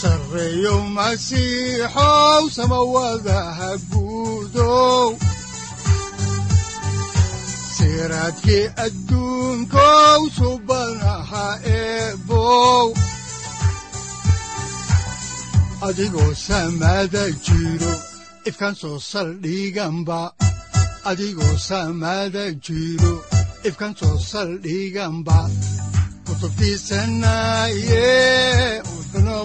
sareeyow masiixow samawadaha guudow siraadki adduunkow subanaha eebow adigoo samada jiro ifkan soo saldhiganba kutubtiisanaaye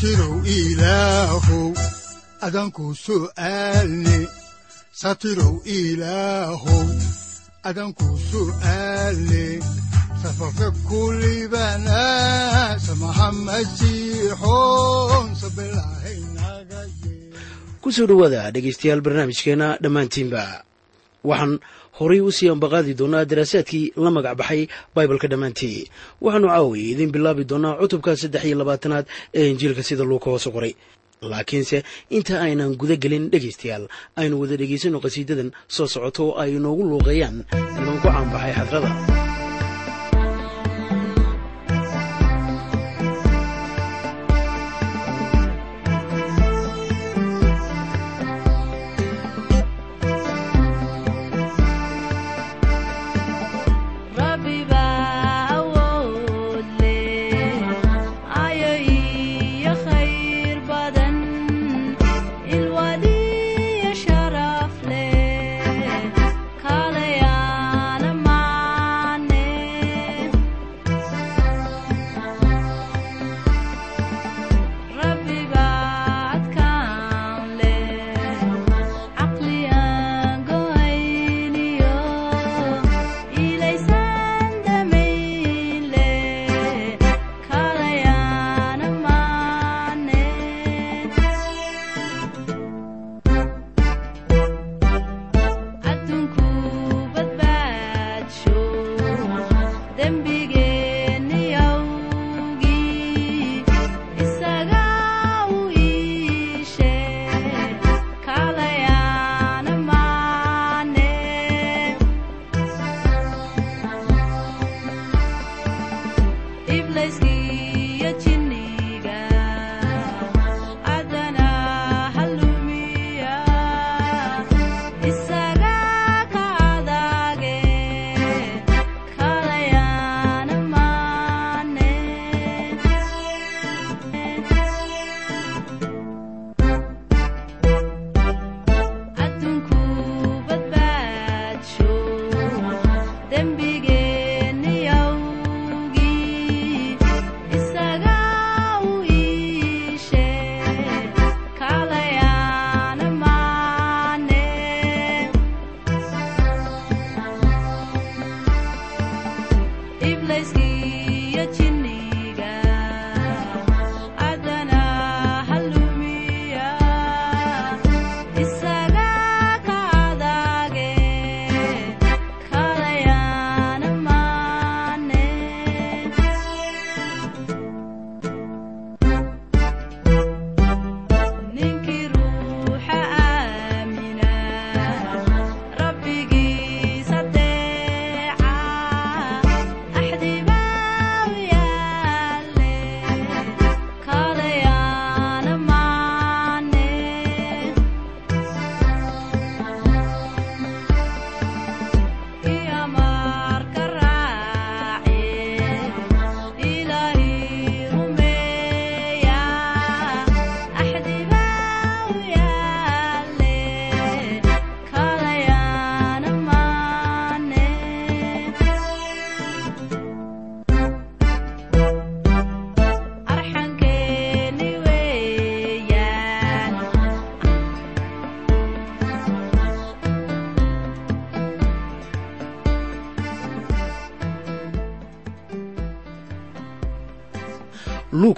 satirow ilaahow adanku su'aalne satirow ilaahow adanku su'aalne safarka kulibana samaha masiixoon sabilahaynaga ku soo dhowaada dhegaystayaal barnaamijkeenna dhammaantiinba waxaan horay u sii ambaqaadi doonaa daraasaadkii la magac baxay baibalka dhammaantii. Waxaanu caawiya idiin bilaabi doonaa cutubka saddex iyo labaatanaad ee injiilka sida luuka hoose qoray. Laakiinse inta aynan guda gelin dhegaystayaal aynu wada dhegaysano qhasiidadan soo socoto oo ay inoogu luuqeeyaan niman ku caanbaxay xadrada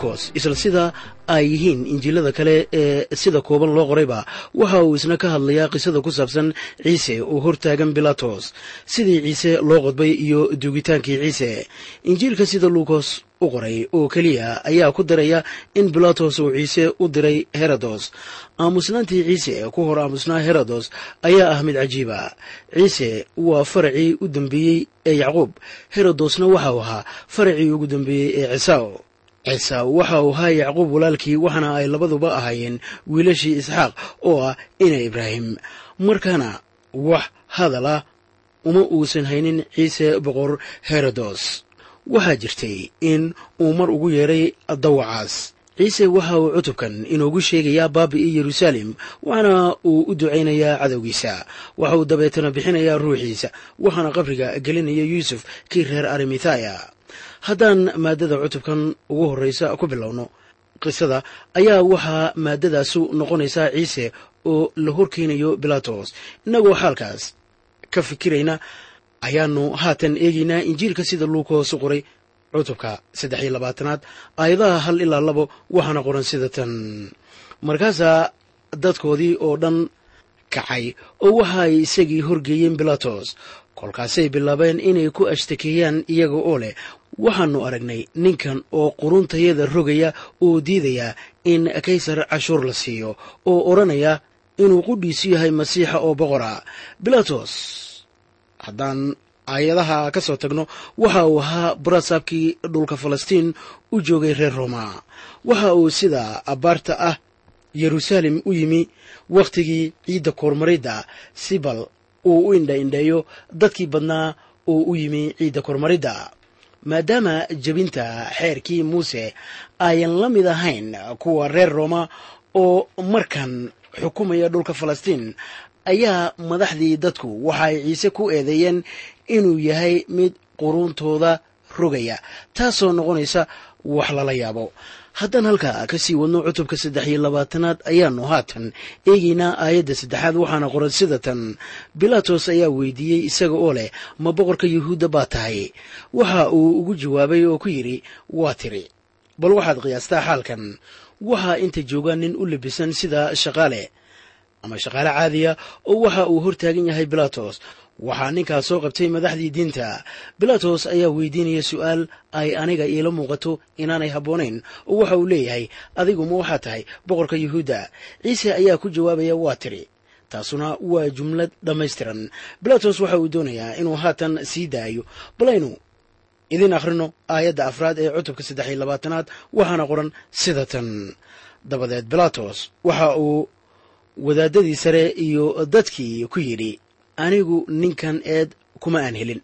luukos isla sida ay yihiin injiilada kale ee sida kooban loo qorayba waxa uu isna ka hadlayaa qisada ku saabsan ciise oo hortaagan bilatos sidii ciise loo qodbay iyo duugitaankii ciise. Injiilka sida luukos u qoray oo keliya ayaa ku daraya in bilatos uu ciise u diray herodos. Aamusnaantii ciise ku hor aamusnaa herodos ayaa ah mid cajiiba. Ciise waa faracii u dambeeyey ee yacquub. Herodosna waxa uu ahaa faracii ugu dambeeyey ee cisaw ciisa waxa uu ahaa yacquub walaalkii waxaana ay labaduba ahaayeen wiilashii isxaaq oo ah ina ibraahim. Markaana wax hadal ah uma uusan haynin ciise boqor herodos. Waxaa jirtay in uu mar ugu yeedhay dawacaas ciise waxa uu cutubkan inoogu sheegayaa baabi'ii yeruusaalem waxaana uu u ducaynayaa cadowgiisa. Waxa uu dabeetana bixinayaa ruuxiisa waxaana qabriga gelinaya yuusuf kii reer arimithaya haddaan maaddada cutubkan ugu horraysa ku bilowno qisada ayaa waxaa maaddadaasu noqonaysaa ciise oo la horkeenayo bilatos innagoo xaalkaas ka fikirayna ayaanu haatan eegaynaa injiilka sida luukos u qoray cutubka saddex iyo labaatanaad aayadaha hal ilaa labo waxaana qoran sida tan. Markaasaa dadkoodii oo dhan kacay oo waxa ay isagii horgeeyeen bilatos kolkaasay bilaabeen inay ku ashtakeeyaan iyaga oo leh waxaannu aragnay ninkan oo quruntayada rogaya oo diidaya in kaysar cashuur la siiyo oo odhanaya inuu qudhiisu yahay masiixa oo boqora. Bilatos haddaan aayadaha ka soo tagno waxa uu ahaa barasaabkii dhulka falastiin u joogay reer roma. Waxa uu sida abbaarta ah yeruusaalem u yimi wakhtigii ciidda koormaridda si bal uu u indha indheeyo dadkii badnaa oo u yimi ciidda koormaridda maadaama jebinta xeerkii muuse ayan la mid ahayn kuwa reer rooma oo markan xukumaya dhulka falastiin ayaa madaxdii dadku waxa ay ciise ku eedeeyeen inuu yahay mid quruuntooda rogaya taasoo noqonaysa wax lala yaabo haddaan halkaa ka sii wadno cutubka saddex iyo labaatanaad ayaanu haatan eegaynaa aayadda saddexaad waxaana qoran sida tan. Bilatos ayaa weydiiyey isaga oo leh ma boqorka yuhuudda baa tahay? Waxa uu ugu jawaabay oo ku yidhi waa tiri. Bal waxaad qiyaastaa xaalkan. Waxaa inta jooga nin u labisan sida shaqaale ama shaqaale caadiya oo waxa uu hortaagan yahay bilatos waxaa ninkaas soo qabtay madaxdii diinta. Bilatos ayaa weydiinaya su'aal ay aniga iila muuqato inaanay habboonayn. Oo waxa uu leeyahay adigu ma waxaa tahay boqorka yuhuudda. Ciise ayaa ku jawaabaya waa tiri. Taasuna waa jumlad dhammaystiran. Bilatos waxa uu doonayaa inuu haatan sii daayo. Balaynu idin akhrino aayadda afraad ee cutubka saddex iyo labaatanaad waxaana qoran sida tan. Dabadeed bilatos waxa uu wadaadadii sare iyo dadkii ku yidhi anigu ninkan eed kuma aan helin.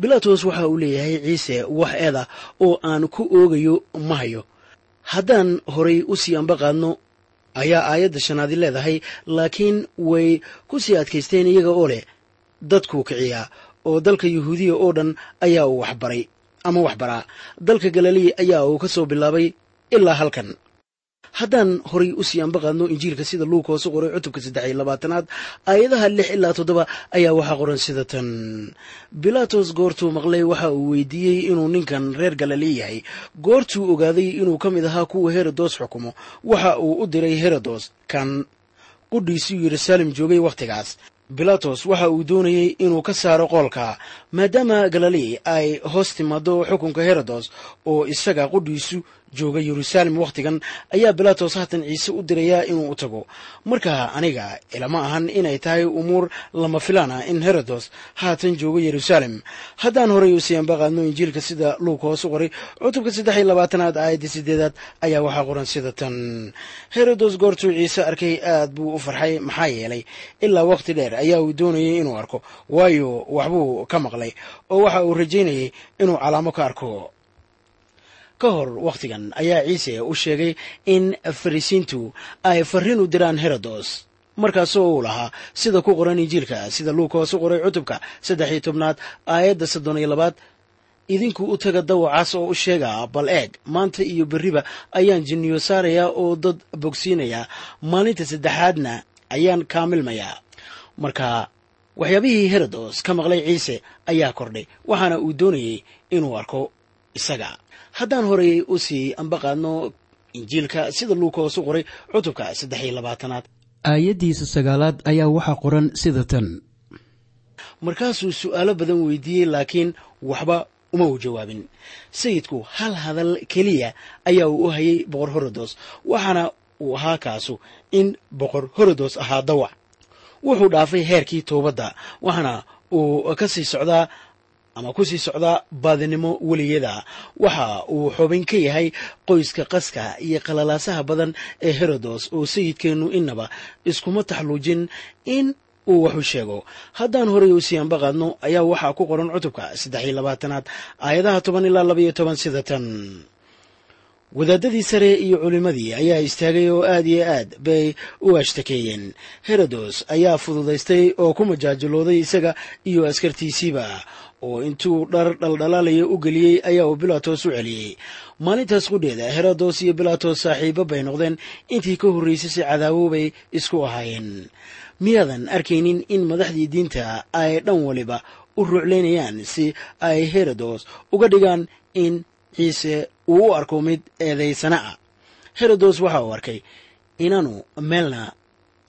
Bilatos waxa uu leeyahay ciise wax eeda oo aan ku oogayo ma hayo. Haddaan horay u sii amba qaadno ayaa aayadda shanaadi leedahay laakiin way ku sii adkaysteen iyaga oo leh. Dadkuu kiciyaa oo dalka yuhuudiya oo dhan ayaa uu waxbaray ama waxbaraa. Dalka galilei ayaa uu ka soo bilaabay ilaa halkan haddaan horay u sii ambaqaadno injiilka sida luukos u qoray cutubka saddex iyo labaatanaad aayadaha lix ilaa toddoba ayaa waxaa qoran sida tan. Bilatos goortuu maqlay waxa uu weydiiyey inuu ninkan reer galilei yahay. Goortuu ogaaday inuu ka mid ahaa kuwa herodos xukumo. Waxa uu u diray herodos kan qudhiisuu yeruusaalem joogay wakhtigaas bilatos waxa uu doonayey inuu ka saaro qoolka maadaama galilei ay hoos timaado xukunka herodos oo isaga qudhiisu jooga yeruusaalem wakhtigan ayaa bilatos haatan ciise u dirayaa inuu u tago. Marka aniga ilama ahan inay tahay umuur lama filaan ah in herodos haatan joogo yeruusaalem haddaan horay u sii ambaqaadno injiilka sida luuka hoos u qoray cutubka saddex iyo labaatanaad aayadda sideedaad ayaa waxaa qoran sida tan. Herodos goortuu ciise arkay aad buu u farxay maxaa yeelay ilaa wakhti dheer ayaa uu doonayay inuu arko. Waayo waxbuu ka maqlay oo waxa uu rajaynayay inuu calaamo ka arko ka hor wakhtigan ayaa ciise u sheegay in farisiintu ay farriin u diraan herodos. Markaasoo uu lahaa sida ku qoran injiilka sida luuka u qoray cutubka saddex iyo tobnaad aayadda soddon iyo labaad idinku u taga dawacaas oo u sheega bal eeg maanta iyo berriba ayaan jinniyo saarayaa oo dad bogsiinayaa maalinta saddexaadna ayaan kaamilmayaa marka waxyaabihii herodos ka maqlay ciise ayaa kordhay waxaana uu doonayey inuu arko isaga. Haddaan horey u sii ambaqaadno injiilka sida luukaos u qoray cutubka saddex iyo labaatanaad. Aayaddiisa sagaalaad ayaa waxaa qoran sida tan. Markaasuu su'aalo badan weydiiyey laakiin waxba uma uu jawaabin. Sayidku hal hadal keliya ayaa uu u hayay boqor horodos waxaana uu ahaa kaasu in boqor horodos ahaa dawac. Wuxuu dhaafay heerkii toobadda waxaana uu ka sii socdaa ama ku sii socdaa baadinimo weligeeda. Waxa uu xubin ka yahay qoyska qaska iyo qalalaasaha badan ee herodos oo sayidkeennu innaba iskuma taxluujin in uu waxu sheego. Haddaan horey u sii ambaqaadno ayaa waxaa ku qoran cutubka saddex iyo labaatanaad aayadaha toban ilaa labaiyo toban sida tan. Wadaadadii sare iyo culimmadii ayaa istaagay oo aad iyo aad bay u ashtakeeyeen. Herodos ayaa fududaystay oo ku majaajilooday isaga iyo askartiisiiba oo intuu dhar dhaldhalaalaya u geliyey ayaa uu bilatos u celiyey. Maalintaas qudheeda herodos iyo bilatos saaxiibo bay noqdeen. Intii ka horraysay si cadaawo bay isku ahaayeen. Miyaadan arkaynin in madaxdii diinta ay dhan waliba u ruuclaynayaan si ay herodos uga dhigaan in ciise uu u arko mid eedaysana ah herodos waxa uu arkay inaanu meelna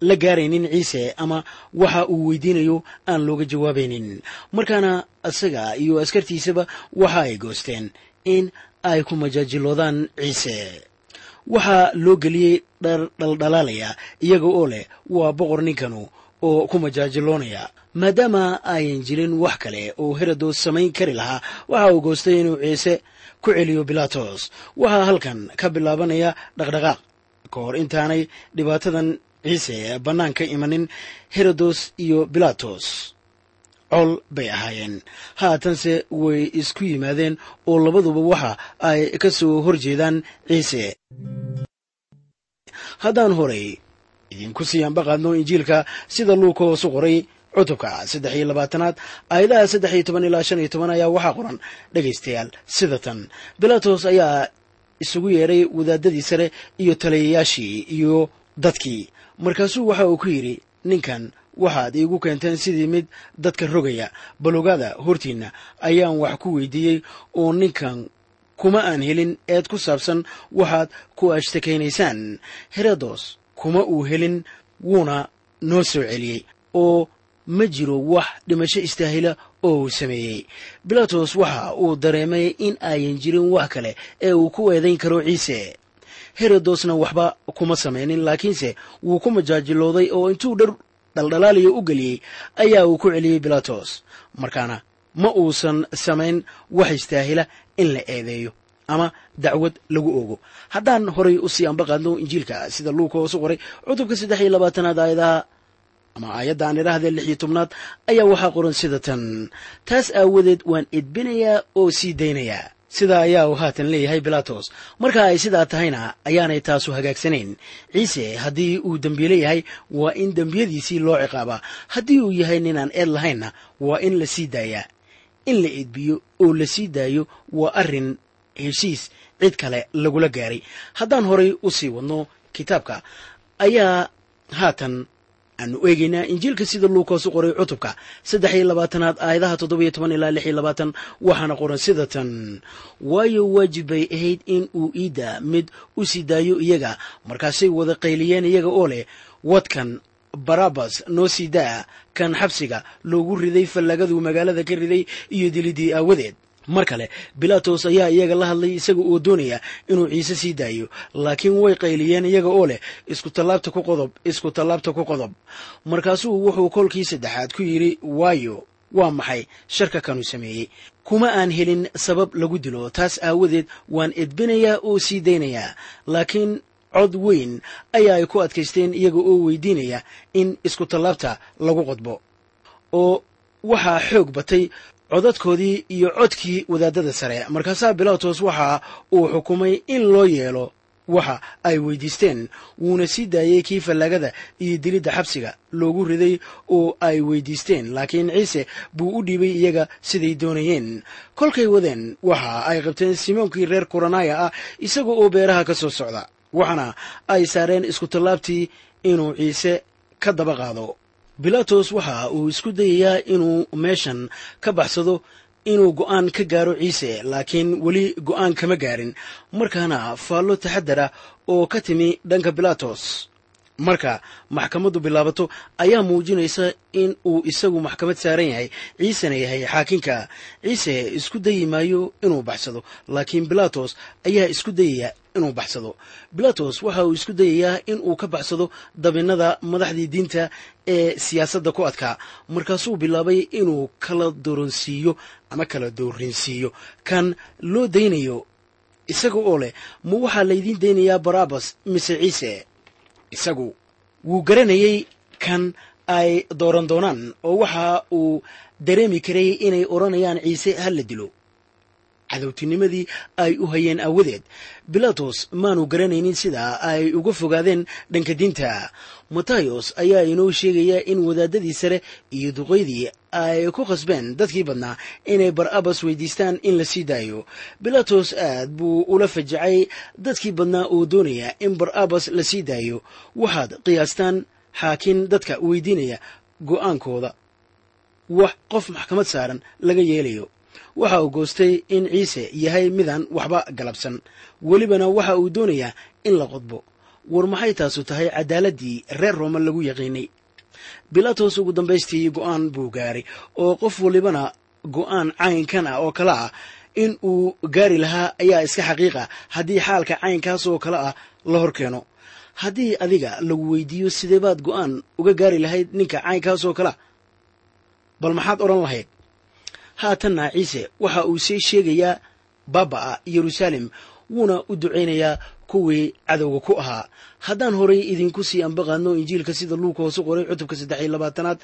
la gaaraynin ciise ama waxa uu weydiinayo aan looga jawaabaynin. Markaana isaga iyo askartiisaba waxa ay goosteen in ay ku majaajiloodaan ciise. Waxaa loo geliyey dhaldhalaalaya iyaga oo leh waa boqor ninkanu oo ku majaajiloonaya. Maadaama ayan jirin wax kale oo herodos samayn kari lahaa waxa uu goostay inuu ciise ku celiyo bilatos waxaa halkan ka bilaabanaya dhaqdhaqaaq. Ka hor intaanay dhibaatadan ciise bannaanka imanin herodos iyo bilatos col bay ahaayeen. Haatanse way isku yimaadeen oo labaduba waxa ay ka soo hor jeedaan ciise. Haddaan horay idinku sii ambaqaadno injiilka sida luuka hoosu qoray cutubka saddex iyo labaatanaad aayadaha saddex iyo toban ilaa shan iyo toban ayaa waxaa qoran dhegaystayaal sida tan. Bilatos ayaa isugu yeedhay wadaadadii sare iyo taliyayaashii iyo dadkii markaasuu waxa uu ku yidhi ninkan waxaad iigu keenteen sidii mid dadka rogaya. Balogada hortiinna ayaan wax ku weydiiyey oo ninkan kuma aan helin eed ku saabsan waxaad ku ashtakaynaysaan herodos kuma uu helin wuuna noo soo celiyey oo ma jiro wax dhimasho istaahila oo uu sameeyey. Bilatos waxa uu dareemay in ayan jirin wax kale ee uu ku eedayn karo ciise herodosna waxba kuma samaynin laakiinse wuu ku majaajilooday oo intuu dhar dhaldhalaaliya u geliyey ayaa uu ku celiyey bilatos markaana ma uusan samayn wax istaahila in la eedeeyo ama dacwad lagu ogo haddaan horay u sii ambaqaadno injiilka sida luuka hoosu qoray cutubka saddex iyo labaatanaad aayadaha ama aayadda aan idhaahdee lix iyo tobnaad ayaa waxaa qoran sida tan. Taas aawadeed waan edbinayaa oo sii daynayaa sidaa ayaa uu haatan leeyahay bilatos marka ay sidaa tahayna ayaanay taasu hagaagsanayn ciise haddii uu dembiile yahay waa in dembiyadiisii loo ciqaabaa. Haddii uu yahay ninaan eed lahaynna waa in la sii daayaa. In la edbiyo oo la sii daayo waa arrin heshiis cid kale lagula gaaray. Haddaan horay u sii wadno kitaabka ayaa haatan aanu eegaynaa injiilka sida luukaas u qoray cutubka saddex iyo labaatanaad aayadaha toddoba iyo toban ilaa lix iyo labaatan waxaana qoran sida tan waayo waajib bay ahayd in uu iidda mid u sii daayo iyaga markaasay wada qayliyeen iyaga oo leh wadkan barabas noo sii daa kan xabsiga loogu riday fallagaduu magaalada ka riday iyo dilidii aawadeed mar kale bilatos ayaa iyaga la hadlay isaga oo doonaya inuu ciise sii daayo laakiin way qayliyeen iyaga oo leh isku tallaabta ku qodob isku tallaabta ku qodob. Markaasuu wuxuu kolkii saddexaad ku yidhi waayo waa maxay? Sharka kanu sameeyey. Kuma aan helin sabab lagu dilo taas aawadeed waan edbinayaa oo sii daynayaa laakiin cod weyn ayaa ay ku adkaysteen iyaga oo weydiinaya in isku tallaabta lagu qodbo. Oo waxaa xoog batay codadkoodii iyo codkii wadaadada sare. Markaasaa bilatos waxa uu xukumay in loo yeelo waxa ay weydiisteen wuuna sii daayey kii fallaagada iyo dilidda xabsiga loogu riday oo ay weydiisteen. Laakiin ciise buu u dhiibay iyaga siday doonayeen. Kolkay wadeen waxa ay qabteen simoonkii reer koronaya ah isaga oo beeraha ka soo socda waxaana ay saareen isku tallaabtii inuu ciise ka daba qaado bilatos waxa uu isku dayayaa inuu meeshan ka baxsado inuu go'aan ka gaaro ciise laakiin weli go'aan kama gaarin. Markaana faallo taxadar ah oo ka timi dhanka bilaatos marka maxkamaddu bilaabato ayaa muujinaysa in uu isagu maxkamad saaran yahay ciisena yahay xaakinka. Ciise isku dayi maayo inuu baxsado laakiin bilaatos ayaa isku dayaya inuu baxsado. Bilatos waxa uu isku dayayaa in uu ka baxsado dabinnada madaxdii diinta ee siyaasadda ku adkaa markaasuu bilaabay inuu kala doronsiiyo ama kala doorinsiiyo kan loo daynayo isaga oo leh ma waxaa laydiin daynayaa barabbas mise ciise isagu wuu garanayey kan ay dooran doonaan oo waxa uu dareemi karay inay odhanayaan ciise ha la dilo cadowtinimadii ay u hayeen aawadeed. Bilatos maanu garanaynin sida ay uga fogaadeen dhanka diinta. Matayos ayaa inoo sheegaya in wadaadadii sare iyo duqaydii ay ku khasbeen dadkii badnaa inay barabas weydiistaan in la sii daayo. Bilatos aad buu ula fajacay dadkii badnaa oo doonaya in barabas la sii daayo. Waxaad qiyaastaan xaakin dadka weydiinaya go'aankooda. Wax qof maxkamad saaran laga yeelayo waxa uu goostay in ciise yahay midaan waxba galabsan. Welibana waxa uu doonayaa in la qodbo. War maxay taasu tahay cadaaladii reer rooma lagu yaqiinay? Bilatos ugu dambaystii go'aan buu gaaray oo qof walibana go'aan caynkan ah oo kale ah in uu gaari lahaa ayaa iska xaqiiqa haddii xaalka caynkaas oo kale ah la hor keeno. Haddii adiga lagu weydiiyo sidee baad go'aan uga gaari lahayd ninka caynkaas oo kalea bal maxaad odhan lahayd haatanna ciise waxa uu sii sheegayaa baaba'a yeruusaalem wuuna u ducaynayaa kuwii cadowga ku ahaa. Haddaan horay idinku sii ambaqaadno injiilka sida luuka hoose qoray cutubka saddex iyo labaatanaad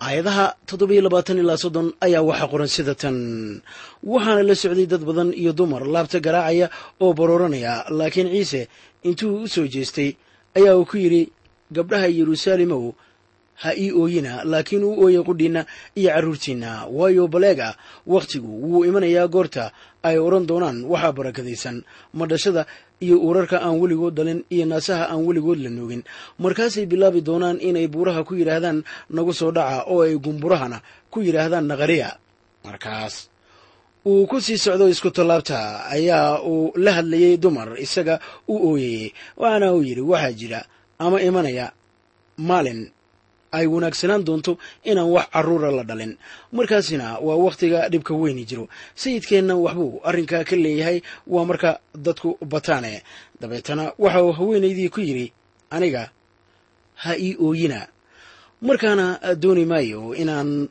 aayadaha toddobiyo labaatan ilaa soddon ayaa waxaa qoran sida tan. Waxaana la socday dad badan iyo dumar laabta garaacaya oo barooranaya laakiin ciise intuu u soo jeestay ayaa uu ku yidhi gabdhaha yeruusaalemow ha ii ooyina laakiin u ooya qudhiinna iyo carruurtiinna waayo baleega wakhtigu wuu imanayaa goorta ay odhan doonaan waxaa barakadaysan madhashada iyo uurarka aan weligood dhalin iyo naasaha aan weligood la noogin. Markaasay bilaabi doonaan inay buuraha ku yidhaahdaan nagu soo dhaca oo ay gumburahana ku yidhaahdaan naqariya. Markaas. Uu ku sii socdo isku tallaabta ayaa uu la hadlayey dumar isaga u ooyayey waxaana uu yidhi waxaa jira ama imanaya maalin ay wanaagsanaan doonto inaan wax carruura la dhalin. Markaasina waa wakhtiga dhibka weyni jiro. Sayidkeenna waxbuu arrinkaa ka leeyahay waa marka dadku bataane. Dabeetana waxa uu haweenaydii ku yidhi aniga ha ii ooyina. Markaana dooni maayo inaan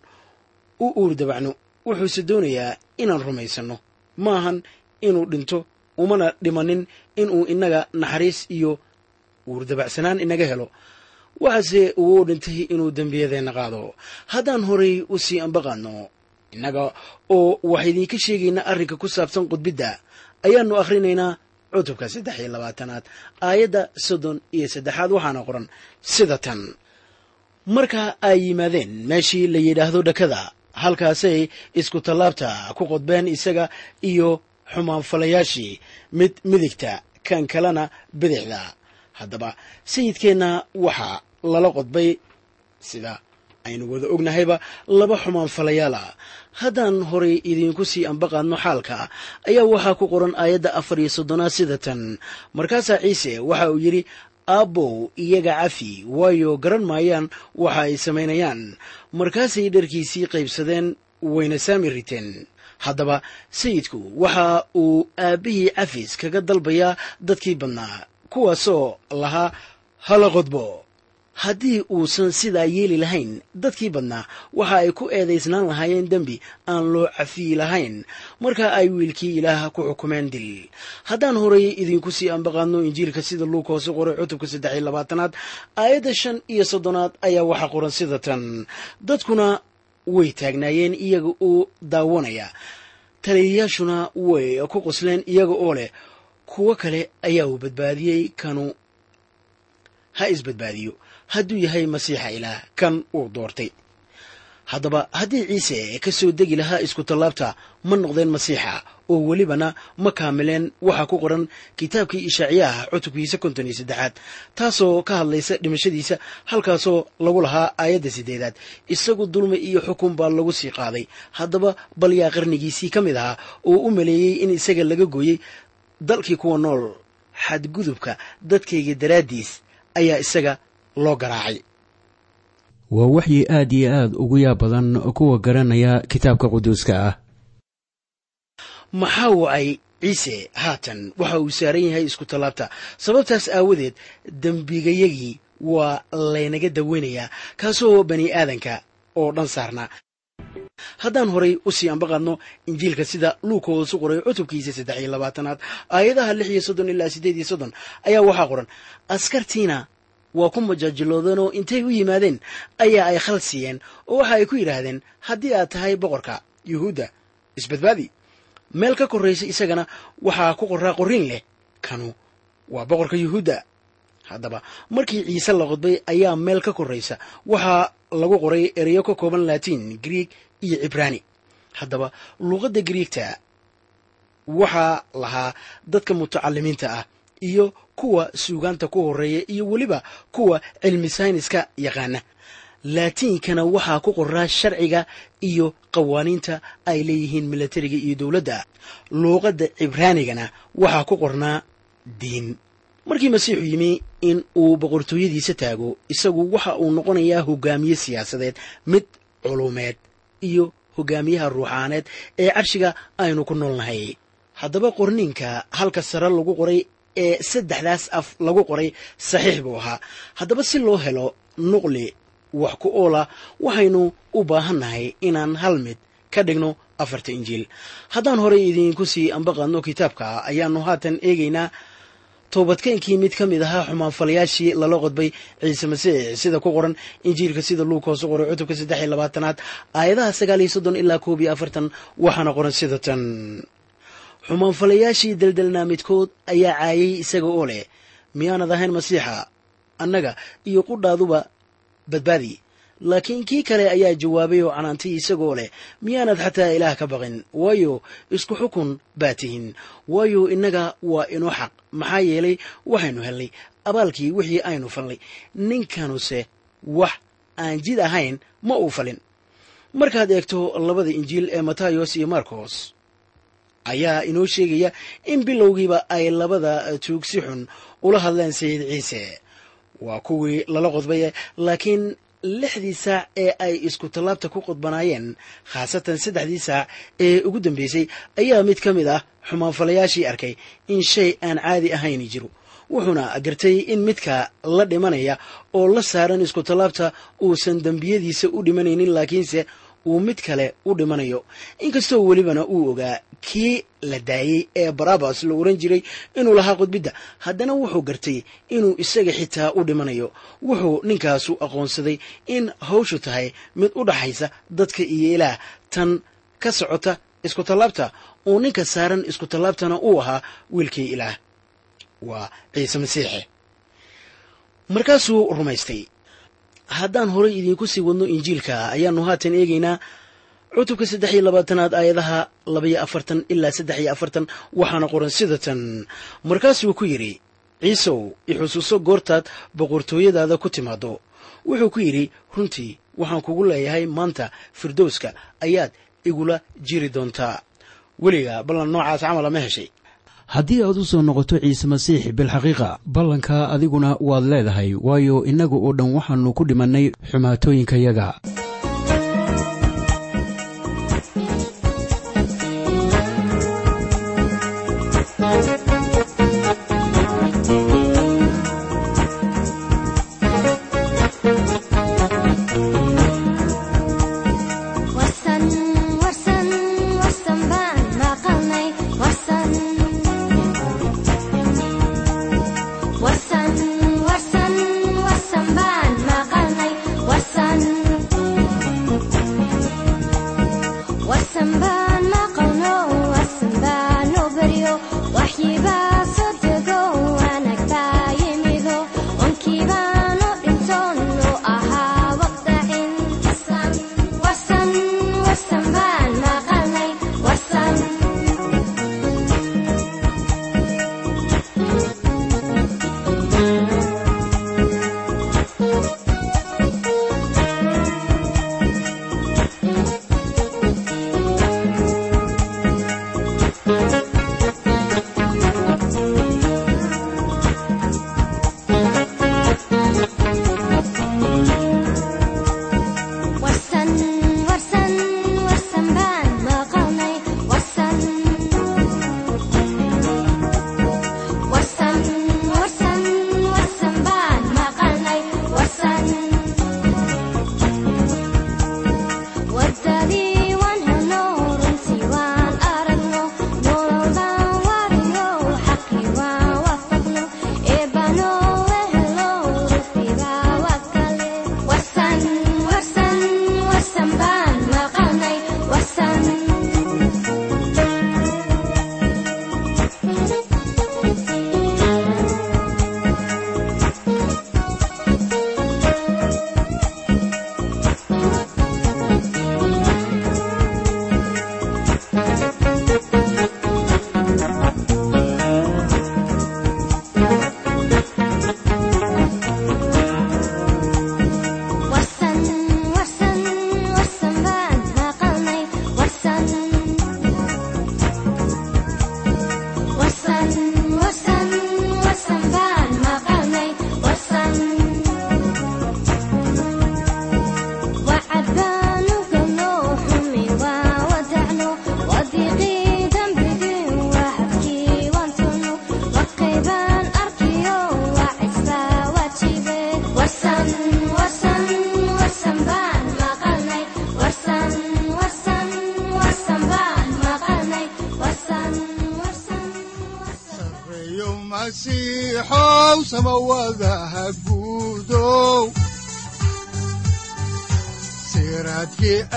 u uur dabacno wuxuuse doonayaa inaan rumaysanno. Maahan inuu dhinto umana dhimanin inuu innaga naxariis iyo uur dabacsanaan inaga helo waxaase uu dhintay inuu dembiyadeenna qaado. Haddaan horay u sii ambaqaadno innaga oo wax idiinka sheegayna arrinka ku saabsan qudbidda ayaannu akhrinaynaa cutubka saddex iyo labaatanaad aayadda soddon iyo saddexaad waxaana qoran sida tan. Marka ay yimaadeen meeshii la yidhaahdo dhakada halkaasay isku tallaabta ku qodbeen isaga iyo xumaanfalayaashii mid midigta kan kalena bidixda. Haddaba sayidkeenna waxaa lala qodbay sida aynu wada ognahayba laba xumaan falayaala haddaan horay idiinku sii ambaqaadno xaalka ayaa waxaa ku qoran aayadda afar iyo soddonaad sida tan. Markaasaa ciise waxa uu yidhi aabbow iyaga cafi waayo garan maayaan waxa ay samaynayaan. Markaasay dharkiisii qaybsadeen wayna saami riteen. Haddaba sayidku waxa uu aabbihii cafis kaga dalbayaa dadkii badnaa kuwaasoo lahaa hala qodbo haddii uusan sidaa yeeli lahayn dadkii badnaa waxa ay ku eedaysnaan lahaayeen dembi aan loo cafiyi lahayn. Marka ay wiilkii ilaah ku xukumeen dil. Haddaan horay idinku sii ambaqaadno injiilka sida luuka hoose qoray cutubka saddex iyo labaatanaad aayadda shan iyo soddonaad ayaa waxaa qoran sida tan. Dadkuna way taagnaayeen iyaga oo daawanaya. Taliyayaashuna way ku qosleen iyaga oo leh kuwo kale ayaa uu badbaadiyey kanu ha isbadbaadiyo hadduu yahay masiixa ilaah kan uu doortay. Haddaba haddii ciise ka soo degi lahaa isku tallaabta ma noqdeen masiixa oo welibana ma kaamileen waxaa ku qoran kitaabkii ishaaciyaha cutubkiisa konton iyo saddexaad taasoo ka hadlaysa dhimashadiisa halkaasoo lagu lahaa aayadda siddeedaad. Isagu dulmi iyo xukun baa lagu sii qaaday. Haddaba bal yaa qarnigiisii ka mid ahaa oo u maleeyey in isaga laga gooyey dalkii kuwa nool xadgudubka dadkayga daraaddiis ayaa isaga loo garaacay. Waa waxyi aad iyo aad ugu yaab badan kuwa garanaya kitaabka quduuska ah. Maxaa wacay? Ciise haatan waxa uu saaran yahay isku tallaabta. Sababtaas aawadeed dembigayagii waa laynaga daweynayaa kaasoo bani aadanka oo dhan saarnaa. Haddaan horay u sii ambaqaadno injiilka sida luukoodasu qoray cutubkiisa saddex iyo labaatanaad aayadaha lix iyo soddon ilaa siddeed iyo soddon ayaa waxaa qoran askartiina waa ku majaajiloodeen oo intay u yimaadeen ayaa ay khal siiyeen oo waxa ay ku yidhaahdeen haddii aad tahay boqorka yuhuudda isbadbaadi meel ka korraysa isagana waxaa ku qoraa qorriin leh. Kanu waa boqorka yuhuudda. Haddaba markii ciise la qodbay ayaa meel ka korraysa waxaa lagu qoray ereyo ka kooban latiin grieg iyo cibraani haddaba luuqadda griigta waxaa lahaa dadka mutacalimiinta ah iyo kuwa suugaanta ku horreeya iyo weliba kuwa cilmi sayniska yaqaana. Laatiinkana waxaa ku qoraa sharciga iyo qawaaniinta ay leeyihiin milatariga iyo dowladda. Luuqadda cibraanigana waxaa ku qornaa diin. Markii masiixu yimi in uu boqortooyadiisa taago isagu waxa uu noqonayaa hogaamiye siyaasadeed mid culumeed iyo hogaamiyaha ruuxaaneed ee carshiga aynu ku noolnahay. Haddaba qorniinka halka sare lagu qoray ee saddexdaas af lagu qoray saxiix buu ahaa. Haddaba si loo helo nuqli wax ku oola waxaynu u baahannahay inaan hal mid ka dhigno afarta injiil. Haddaan horey idiinku sii ambaqaadno kitaabka ayaannu haatan eegaynaa toobadkeenkii mid ka mid ahaa xumaanfalayaashii lala qodbay ciise masiix sida ku qoran injiilka sida luukoosu qoray cutubka saddex iyo labaatanaad aayadaha sagaal iyo soddon ilaa koob iyo afartan waxaana qoran sida tan xumaanfalayaashii deldelnaa midkood ayaa caayay isaga oo leh miyaanad ahayn masiixa annaga iyo qudhaaduba badbaadi. Laakiin kii kale ayaa jawaabay oo canaantay isagoo leh miyaanad xataa ilaah ka baqin waayo isku xukun baa tihin. Waayo innaga waa inoo xaq maxaa yeelay waxaynu helnay abaalkii wixii aynu falnay. Ninkanuse wax aan jid ahayn ma uu falin. Markaad eegto labada injiil ee matayos iyo marcos ayaa inoo sheegaya in bilowgiiba ay labada tuug si xun ula hadleen sayid ciise. Waa kuwii lala qodbay laakiin lixdii saac ee ay isku tallaabta ku qodbanaayeen khaasatan saddexdii saac ee ugu dambeysay ayaa mid ka mid ah xumaanfalayaashii arkay in shay aan caadi ahayni jiro wuxuuna gartay in midka la dhimanaya oo la saaran isku tallaabta uusan dembiyadiisa u dhimanaynin laakiinse uu mid kale u dhimanayo. Inkastoo welibana uu ogaa kii la daayey ee barabas la oran jiray inuu lahaa qodbidda haddana wuxuu gartay inuu isaga xitaa u dhimanayo. Wuxuu ninkaasu aqoonsaday in hawshu tahay mid u dhaxaysa dadka iyo ilaah. Tan ka socota isku tallaabta uu ninka saaran isku tallaabtana uu ahaa wiilkii ilaah. Waa ciise masiixe. Markaasuu rumaystay haddaan horay idiinku sii wadno injiilka ayaannu haatan eegaynaa cutubka saddex iyo labaatanaad aayadaha labaiyo afartan ilaa saddex iyo afartan waxaana qoran sida tan. Markaasuu ku yidhi ciisow ixusuuso goortaad boqortooyadaada ku timaaddo. Wuxuu ku yidhi runtii waxaan kugu leeyahay maanta firdowska ayaad igula jiri doontaa. Weliga ballan noocaas camala ma heshay haddii aad u soo noqoto ciise masiix bilxaqiiqa ballanka adiguna waad leedahay waayo innagu oo dhan waxaannu ku dhimannay xumaatooyinkayaga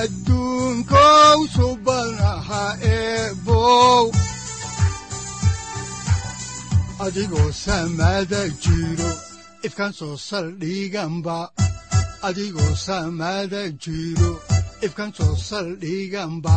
adduunkow subanaha eebow adigoo samada jiro ifkan soo saldhiganba adigoo samada jiro ifkan soo saldhiganba